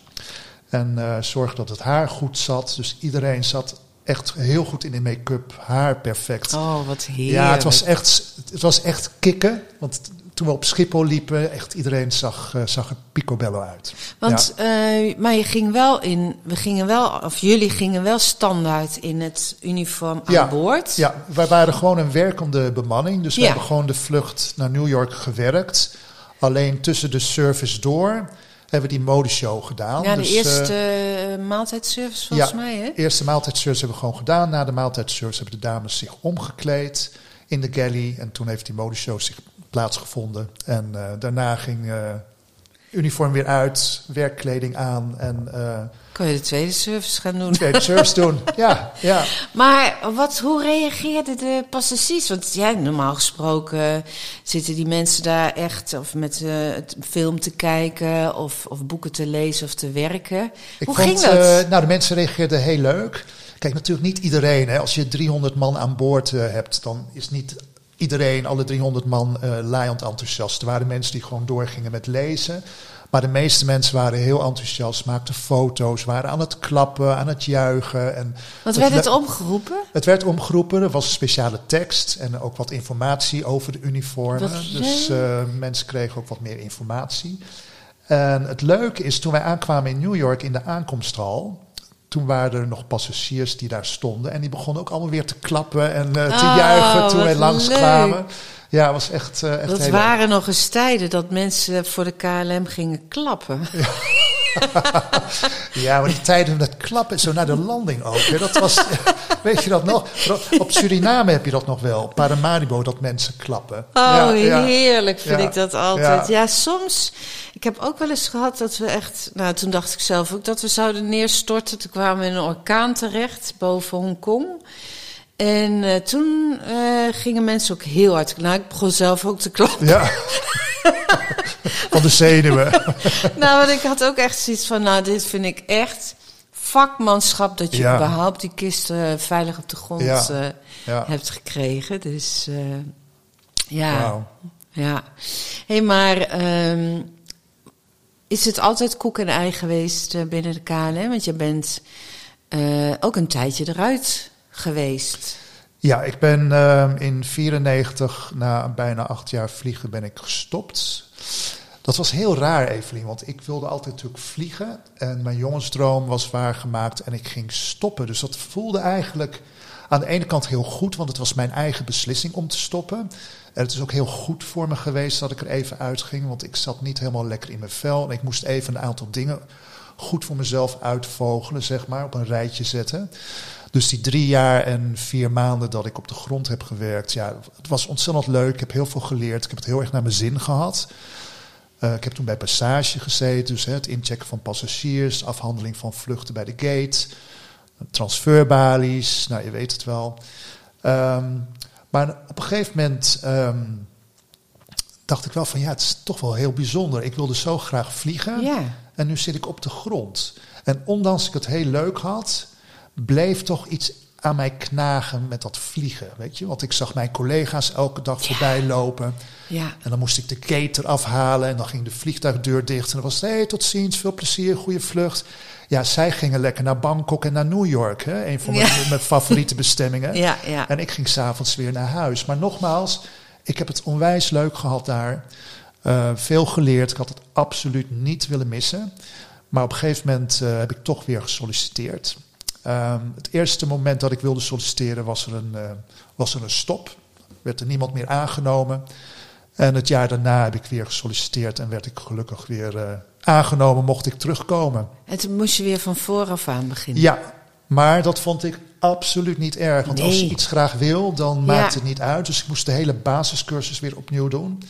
En eh zorg dat het haar goed zat. Dus iedereen zat echt heel goed in de make-up. Haar perfect. Oh, wat heerlijk. Ja, het was echt, het was echt kicken. Want toen we op Schiphol liepen, echt iedereen zag, eh, zag er picobello uit. Want, eh, maar je ging wel in, we gingen wel, of jullie gingen wel standaard in het uniform aan Ja, boord. Ja, wij waren gewoon een werkende bemanning. Dus we hebben gewoon de vlucht naar New York gewerkt. Alleen tussen de service door hebben we die modeshow gedaan. Ja, de Dus, eerste eh, maaltijdservice volgens ja, mij, hè? eerste maaltijdservice hebben we gewoon gedaan. Na de maaltijdservice hebben de dames zich omgekleed in de galley. En toen heeft die modeshow zich plaatsgevonden. En eh, daarna ging eh, uniform weer uit, werkkleding aan en eh Kan je de tweede service gaan doen? tweede service doen. Ja, ja. Maar wat, hoe reageerden de passagiers? Want ja, normaal gesproken zitten die mensen daar echt of met het film te kijken of, of boeken te lezen of te werken. Ik hoe vond, ging dat? eh, nou, de mensen reageerden heel leuk. Kijk, natuurlijk niet iedereen. Hè. Als je 300 man aan boord hebt, dan is niet iedereen, alle 300 man, eh laaiend enthousiast. Er waren mensen die gewoon doorgingen met lezen. Maar de meeste mensen waren heel enthousiast, maakten foto's, waren aan het klappen, aan het juichen. En Wat werd het omgeroepen? het werd omgeroepen, er was een speciale tekst en ook wat informatie over de uniformen. Dus eh, mensen kregen ook wat meer informatie. En het leuke is, toen wij aankwamen in New York in de aankomsthal, toen waren er nog passagiers die daar stonden. En die begonnen ook allemaal weer te klappen en eh, te Oh, juichen toen wij leuk. langskwamen. Ja, het was echt, eh echt Dat heel waren nog eens tijden dat mensen voor de KLM gingen klappen. Ja, maar die tijden met klappen zo naar de landing ook. Hè, dat was, weet je dat nog? Op Suriname heb je dat nog wel. Paramaribo, dat mensen klappen. Oh, Ja, ja. heerlijk vind Ja. ik dat altijd. Ja. Ja. soms. Ik heb ook wel eens gehad dat we echt. Nou, toen dacht ik zelf ook dat we zouden neerstorten. Toen kwamen we in een orkaan terecht boven Hongkong. En eh, toen eh, gingen mensen ook heel hard. Nou, ik begon zelf ook te klappen. Ja. Van de zenuwen. nou, want ik had ook echt zoiets van. Nou, dit vind ik echt vakmanschap dat je Ja. überhaupt die kist eh, veilig op de grond Ja. eh, Ja. hebt gekregen. Dus eh, ja. Ja, hé, maar ehm, is het altijd koek en ei geweest binnen de KLM? Want je bent ook een tijdje eruit geweest. Ja, ik ben ehm, in 94, na bijna acht jaar vliegen, ben ik gestopt. Dat was heel raar, Evelien, want ik wilde altijd natuurlijk vliegen. En mijn jongensdroom was waargemaakt en ik ging stoppen. Dus dat voelde eigenlijk aan de ene kant heel goed, want het was mijn eigen beslissing om te stoppen. En het is ook heel goed voor me geweest dat ik er even uitging, want ik zat niet helemaal lekker in mijn vel. En ik moest even een aantal dingen goed voor mezelf uitvogelen, zeg maar, op een rijtje zetten. Dus die drie jaar en vier maanden dat ik op de grond heb gewerkt, ja, het was ontzettend leuk. Ik heb heel veel geleerd. Ik heb het heel erg naar mijn zin gehad. Eh, ik heb toen bij Passage gezeten, dus hè, het inchecken van passagiers, afhandeling van vluchten bij de gate, transferbalies, nou je weet het wel. Ehm, maar op een gegeven moment ehm, dacht ik wel van ja, het is toch wel heel bijzonder. Ik wilde zo graag vliegen. Ja. En nu zit ik op de grond. En ondanks ik het heel leuk had, bleef toch iets aan mij knagen met dat vliegen. Weet je? Want ik zag mijn collega's elke dag voorbij lopen. Ja. En dan moest ik de gate eraf halen en dan ging de vliegtuigdeur dicht. En dan was het, hey, tot ziens, veel plezier, goede vlucht. Ja, zij gingen lekker naar Bangkok en naar New York. Hè? Een van mijn, Ja. mijn favoriete bestemmingen. Ja, ja. En ik ging s'avonds weer naar huis. Maar nogmaals, ik heb het onwijs leuk gehad daar. Eh, veel geleerd. Ik had het absoluut niet willen missen. Maar op een gegeven moment eh, heb ik toch weer gesolliciteerd. Ehm, het eerste moment dat ik wilde solliciteren was er een, eh, was er een stop. Werd er niemand meer aangenomen. En het jaar daarna heb ik weer gesolliciteerd en werd ik gelukkig weer eh, aangenomen, mocht ik terugkomen. En toen moest je weer van vooraf aan beginnen. Ja, maar dat vond ik absoluut niet erg. Want als je iets graag wil, dan maakt het niet uit. Dus ik moest de hele basiscursus weer opnieuw doen.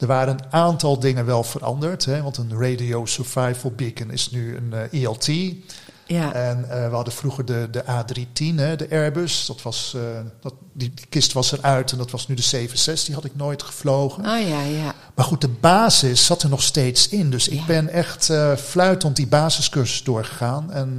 Er waren een aantal dingen wel veranderd. Hè, want een Radio Survival Beacon is nu een eh, ELT. Ja. En eh, we hadden vroeger de, de A310, hè, de Airbus. Dat was, eh, dat, die, die kist was eruit en dat was nu de 760. Die had ik nooit gevlogen. Oh ja, ja. Maar goed, de basis zat er nog steeds in. Dus ik Ja. ben echt eh fluitend die basiscursus doorgegaan. En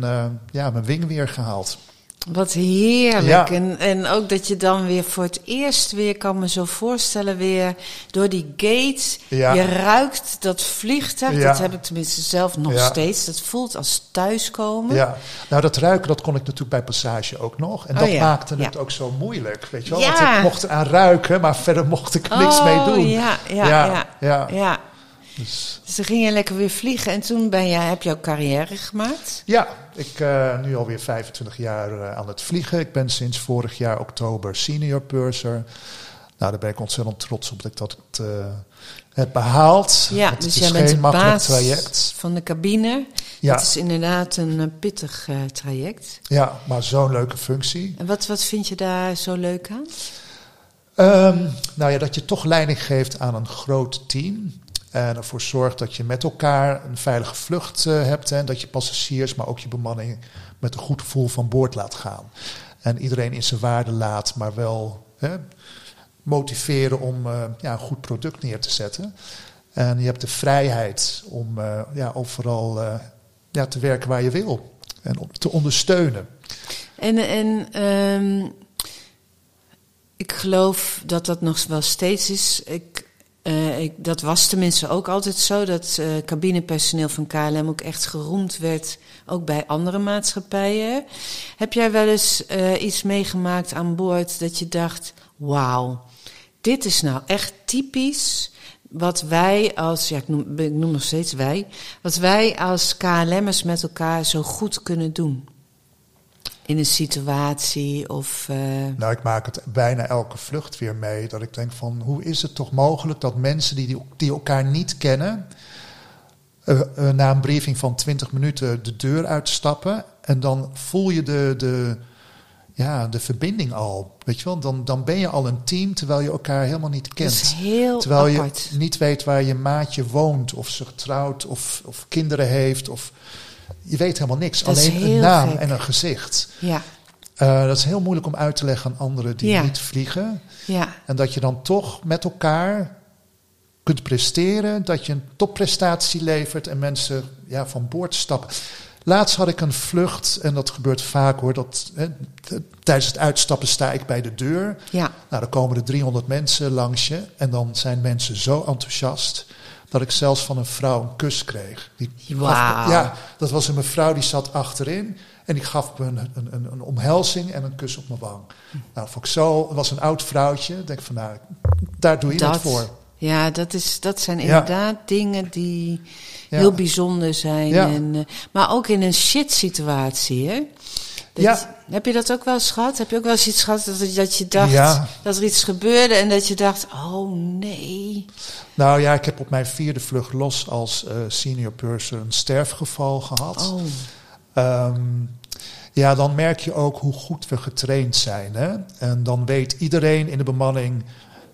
ja, mijn wing weer gehaald. Wat heerlijk. Ja. En, en ook dat je dan weer voor het eerst weer, kan me zo voorstellen, weer door die gates. Ja. Je ruikt dat vliegtuig. Ja. Dat heb ik tenminste zelf nog Ja. steeds. Dat voelt als thuiskomen. Ja, nou dat ruiken, dat kon ik natuurlijk bij Passage ook nog. En Oh dat ja, maakte het ook zo moeilijk, weet je wel. Ja. Want ik mocht eraan ruiken, maar verder mocht ik er niks Oh, mee doen. Ja, ja, Ja, ja. Dus, Dus dan ging je lekker weer vliegen. En toen ben je, heb je ook carrière gemaakt. ja, ik uh, nu alweer 25 jaar uh, aan het vliegen. Ik ben sinds vorig jaar oktober senior purser. Nou, daar ben ik ontzettend trots op dat ik dat uh, heb behaald. Ja, het dus is jij geen bent de baas traject. van de cabine. Ja. Het is inderdaad een pittig traject. Ja, maar zo'n leuke functie. En wat, wat vind je daar zo leuk aan? Um, nou ja, dat je toch leiding geeft aan een groot team. En ervoor zorgt dat je met elkaar een veilige vlucht uh, hebt. En dat je passagiers, maar ook je bemanning met een goed gevoel van boord laat gaan. En iedereen in zijn waarde laat, maar wel hè, motiveren om uh, ja, een goed product neer te zetten. En je hebt de vrijheid om uh, ja, overal ja, te werken waar je wil. En om te ondersteunen. En, en um, ik geloof dat dat nog wel steeds is. Ik, dat was tenminste ook altijd zo, dat eh, cabinepersoneel van KLM ook echt geroemd werd, ook bij andere maatschappijen. Heb jij wel eens eh, iets meegemaakt aan boord dat je dacht, wauw, dit is nou echt typisch wat wij als, ja ik noem, ik noem nog steeds wij, wat wij als KLM'ers met elkaar zo goed kunnen doen? In een situatie of... eh, Nou, ik maak het bijna elke vlucht weer mee. Dat ik denk van, hoe is het toch mogelijk dat mensen die, die elkaar niet kennen... eh, eh, na een briefing van 20 minuten de deur uitstappen... en dan voel je de, de, ja, de verbinding al. Weet je wel, dan, dan ben je al een team terwijl je elkaar helemaal niet dat kent. is heel Terwijl apart. je niet weet waar je maatje woont, of zich trouwt, of, of kinderen heeft. Of, je weet helemaal niks. Dat Alleen een naam gek. en een gezicht. Ja, Eh, dat is heel moeilijk om uit te leggen aan anderen die Ja. niet vliegen. ja. En dat je dan toch met elkaar kunt presteren. Dat je een topprestatie levert en mensen ja, van boord stappen. Laatst had ik een vlucht, en dat gebeurt vaak hoor. Dat, hè, tijdens het uitstappen sta ik bij de deur. Ja, Nou, dan komen er 300 mensen langs je. En dan zijn mensen zo enthousiast. Dat ik zelfs van een vrouw een kus kreeg. Die gaf ja, dat was een mevrouw die zat achterin. En die gaf me een, een, een, een omhelzing en een kus op mijn wang. Nou, vond ik zo. Het was een oud vrouwtje. Ik denk van, nou, daar doe je dat. het voor. Ja, dat, is, dat zijn Ja. inderdaad dingen die Ja. heel bijzonder zijn. Ja. En, eh, maar ook in een shit situatie, hè? Dat Ja. Heb je dat ook wel eens gehad? Heb je ook wel eens iets gehad dat, dat je dacht Ja. dat er iets gebeurde en dat je dacht, oh nee. Nou ja, ik heb op mijn vierde vlucht los als eh, senior purser een sterfgeval gehad. Oh, Ehm, ja, dan merk je ook hoe goed we getraind zijn. Hè? En dan weet iedereen in de bemanning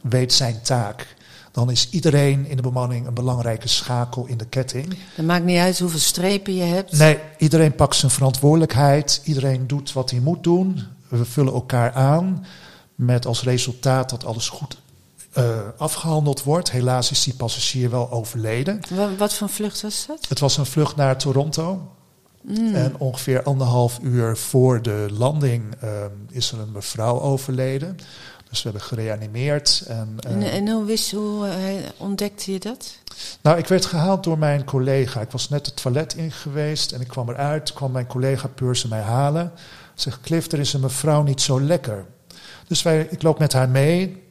weet zijn taak. Dan is iedereen in de bemanning een belangrijke schakel in de ketting. dat maakt niet uit hoeveel strepen je hebt. Nee, iedereen pakt zijn verantwoordelijkheid. Iedereen doet wat hij moet doen. We vullen elkaar aan. Met als resultaat dat alles goed eh, afgehandeld wordt. Helaas is die passagier wel overleden. Wa- Wat voor vlucht was dat? Het was een vlucht naar Toronto. En ongeveer anderhalf uur voor de landing ehm, is er een mevrouw overleden. Dus we hebben gereanimeerd. En, eh, En, en hoe, wist, hoe eh, ontdekte je dat? nou, ik werd gehaald door mijn collega. Ik was net het toilet in geweest en ik kwam eruit. kwam mijn collega Pursen mij halen. Zegt, Cliff, er is een mevrouw niet zo lekker. Dus wij, ik loop met haar mee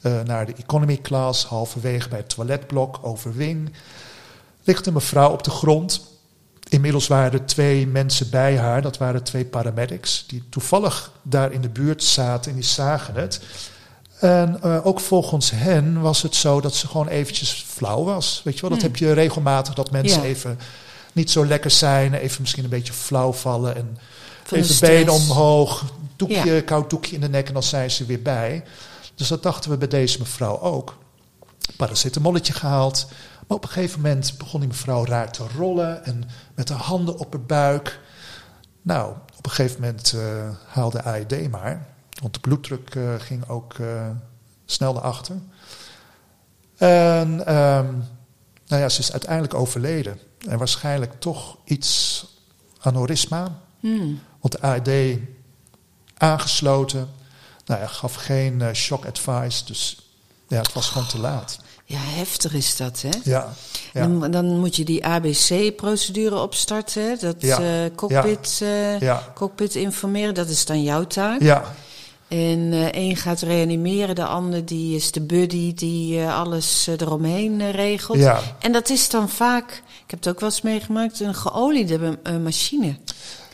eh, naar de economy class. Halverwege bij het toiletblok, over wing. Ligt een mevrouw op de grond. Inmiddels waren er twee mensen bij haar. Dat waren twee paramedics. Die toevallig daar in de buurt zaten en die zagen het. En eh, ook volgens hen was het zo dat ze gewoon eventjes flauw was. Weet je wel, dat Hmm. heb je regelmatig dat mensen Ja. even niet zo lekker zijn. Even misschien een beetje flauw vallen. En Van even benen omhoog, doekje, Ja. koud doekje in de nek en dan zijn ze weer bij. Dus dat dachten we bij deze mevrouw ook. Paracetamolletje gehaald. Maar op een gegeven moment begon die mevrouw raar te rollen en met haar handen op haar buik. Nou, op een gegeven moment eh, haalde AED maar. Want de bloeddruk eh, ging ook eh, snel naar achter. En ehm, nou ja, ze is uiteindelijk overleden. En waarschijnlijk toch iets aneurysma. Hmm. Want de AED aangesloten. Nou ja, gaf geen shock advice. Dus ja, het was gewoon te laat. Ja, heftig is dat, hè? Ja, ja. Dan, dan moet je die ABC-procedure opstarten. hè? Dat Ja, eh, cockpit, eh, cockpit informeren, dat is dan jouw taak. ja. En eh één gaat reanimeren, de ander die is de buddy die alles eromheen regelt. Ja. En dat is dan vaak, ik heb het ook wel eens meegemaakt, een geoliede machine.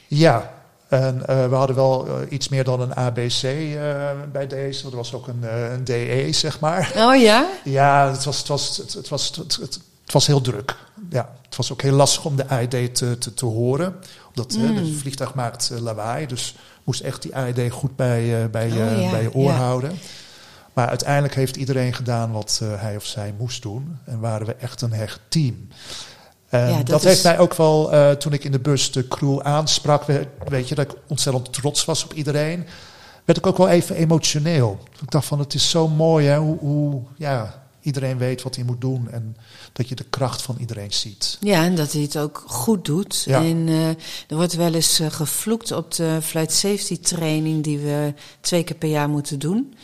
Ja, en eh, we hadden wel eh, iets meer dan een ABC eh, bij deze. Er was ook een, een DE, zeg maar. Oh ja? Ja, het was, het was, het, het was, het, het, het was heel druk. Ja, het was ook heel lastig om de AED te, te, te horen. Omdat eh, het vliegtuig maakt lawaai. Dus moest echt die AED goed bij, bij, je Oh, ja, bij je oor ja. houden. Maar uiteindelijk heeft iedereen gedaan wat hij of zij moest doen. En waren we echt een hecht team. En Ja, dat dat is- heeft mij ook wel, eh, toen ik in de bus de crew aansprak, we- weet je, dat ik ontzettend trots was op iedereen, werd ik ook wel even emotioneel. Ik dacht van, het is zo mooi hè, hoe, hoe ja, iedereen weet wat hij moet doen en dat je de kracht van iedereen ziet. Ja, en dat hij het ook goed doet. Ja. En eh, er wordt wel eens eh, gevloekt op de flight safety training die we twee keer per jaar moeten doen.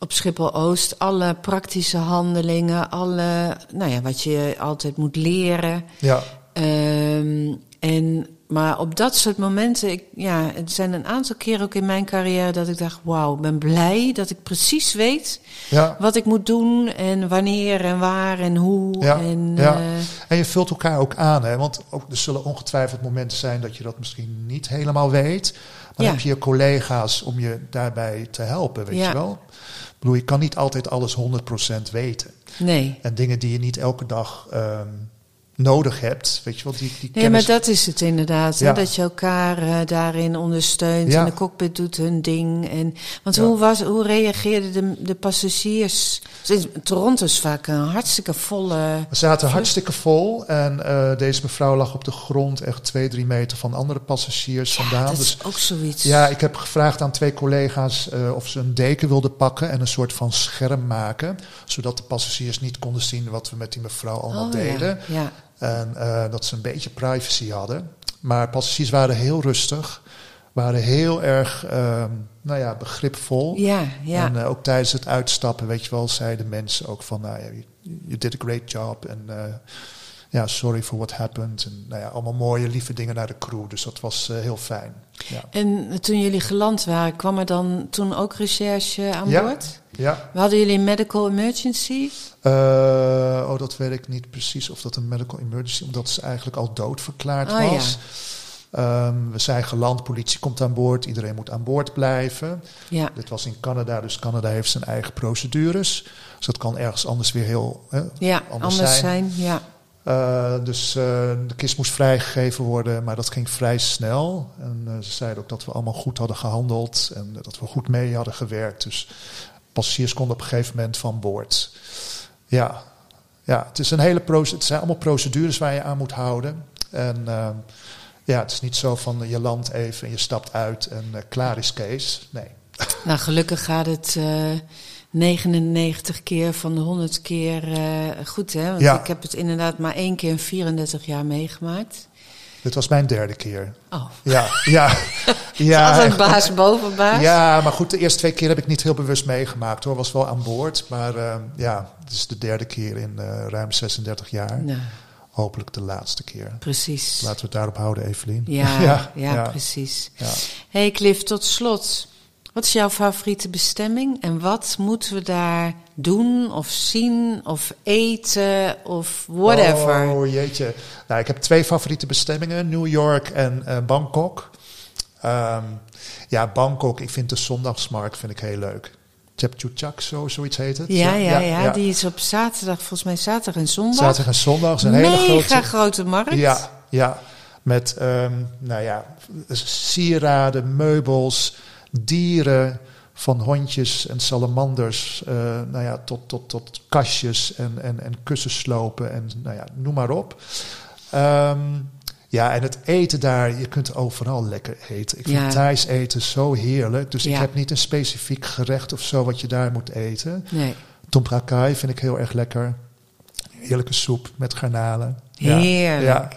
Op Schiphol-Oost alle praktische handelingen, alle, nou ja, wat je altijd moet leren. Ja, Ehm, en, maar op dat soort momenten, ik, ja, het zijn een aantal keren ook in mijn carrière dat ik dacht, wauw, ben blij dat ik precies weet ja. wat ik moet doen en wanneer en waar en hoe. Ja, en, ja. eh, En je vult elkaar ook aan, hè? want ook, er zullen ongetwijfeld momenten zijn dat je dat misschien niet helemaal weet. Maar dan heb je je collega's om je daarbij te helpen, weet Ja. je wel. Ik bedoel, je kan niet altijd alles 100% weten. nee. En dingen die je niet elke dag ehm, nodig hebt, weet je wel, die, die Nee, kennis... maar dat is het inderdaad. hè, dat je elkaar eh, daarin ondersteunt. Ja. En de cockpit doet hun ding. En, want Ja. hoe, was, hoe reageerden de, de passagiers? Dus Toronto is vaak een hartstikke volle... We zaten hartstikke vol en eh, deze mevrouw lag op de grond echt twee, drie meter van andere passagiers vandaan. dat Dus is ook zoiets. Ja, ik heb gevraagd aan twee collega's eh, of ze een deken wilden pakken en een soort van scherm maken. Zodat de passagiers niet konden zien wat we met die mevrouw allemaal Oh, deden. Ja. En eh, dat ze een beetje privacy hadden. Maar passagiers waren heel rustig, waren heel erg ehm, nou ja, begripvol. Ja, ja. En eh, ook tijdens het uitstappen, weet je wel, zeiden mensen ook van, nou you did a great job. En eh, ja, sorry for what happened. En nou ja, allemaal mooie, lieve dingen naar de crew. Dus dat was eh, heel fijn. Ja. En toen jullie geland waren, kwam er dan toen ook recherche aan Ja. boord? ja. Hadden jullie een medical emergency? Eh, oh, dat weet ik niet precies of dat een medical emergency, omdat ze eigenlijk al doodverklaard Oh, was. Ehm, we zijn geland, politie komt aan boord, iedereen moet aan boord blijven. Ja. Dit was in Canada, dus Canada heeft zijn eigen procedures. Dus dat kan ergens anders weer heel hè, Ja, anders, anders, zijn. zijn. Ja. Eh, dus eh, de kist moest vrijgegeven worden, maar dat ging vrij snel. En eh, ze zeiden ook dat we allemaal goed hadden gehandeld en dat we goed mee hadden gewerkt. Dus passagiers konden op een gegeven moment van boord. Ja, ja het, is een hele het zijn allemaal procedures waar je aan moet houden. En ja, het is niet zo van je landt even en je stapt uit en klaar is Kees. Nee. Nou, gelukkig gaat het 99 keer van de 100 keer eh, goed, hè? Want Ja. ik heb het inderdaad maar één keer in 34 jaar meegemaakt. Dit was mijn derde keer. Oh, Ja, ja. ja, altijd baas boven baas. Ja, maar goed, de eerste twee keer heb ik niet heel bewust meegemaakt hoor. Was wel aan boord. Maar eh, ja, het is de derde keer in eh, ruim 36 jaar. Nou, Hopelijk de laatste keer. precies. Laten we het daarop houden, Evelien. Ja, ja, ja. precies. Ja. hey Cliff, tot slot. Wat is jouw favoriete bestemming en wat moeten we daar doen of zien of eten of whatever? Oh jeetje. Nou, ik heb twee favoriete bestemmingen. New York en eh, Bangkok. Ehm, ja, Bangkok. Ik vind de zondagsmarkt vind ik heel leuk. Chapchuchak, zo, zoiets heet het. ja, ja, ja, die is op zaterdag, volgens mij zaterdag en zondag. Zaterdag en zondag is een hele grote... grote markt. Ja, ja. Met ehm, nou ja, sieraden, meubels, dieren, van hondjes en salamanders, eh, nou ja, tot, tot, tot kastjes en, en, en kussenslopen en nou ja, noem maar op. Ehm, ja, en het eten daar, je kunt overal lekker eten. Ik vind Ja. Thais eten zo heerlijk. Dus ik Ja. heb niet een specifiek gerecht of zo wat je daar moet eten. Nee, Tom Prakai vind ik heel erg lekker. Heerlijke soep met garnalen. Ja, Heerlijk. Ja.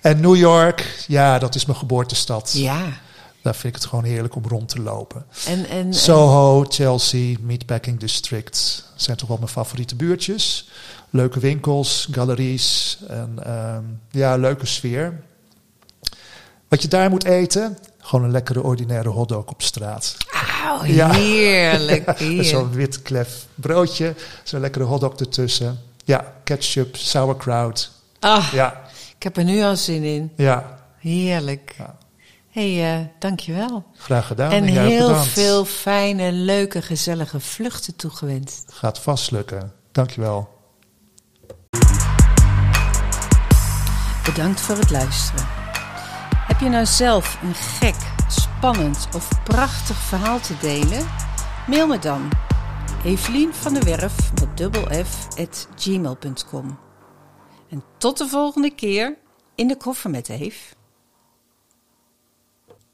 En New York, ja, dat is mijn geboortestad. ja. Daar vind ik het gewoon heerlijk om rond te lopen. En, en, Soho, Chelsea, Meatpacking District zijn toch wel mijn favoriete buurtjes. Leuke winkels, galeries en ehm, ja, leuke sfeer. Wat je daar moet eten, gewoon een lekkere ordinaire hotdog op straat. Auw, Ja. heerlijk. Heerlijk. Zo'n wit klef broodje, zo'n lekkere hotdog ertussen. Ja, ketchup, sauerkraut. Ah, Ja, ik heb er nu al zin in. ja, Heerlijk. Ja. Hey, eh, dankjewel. graag gedaan. en jij ook heel bedankt. veel fijne, leuke, gezellige vluchten toegewenst. Gaat vast lukken. Dankjewel. Bedankt voor het luisteren. Heb je nou zelf een gek, spannend of prachtig verhaal te delen? Mail me dan. Evelien van der Werf met dubbel F at gmail.com. En tot de volgende keer in de koffer met Eve.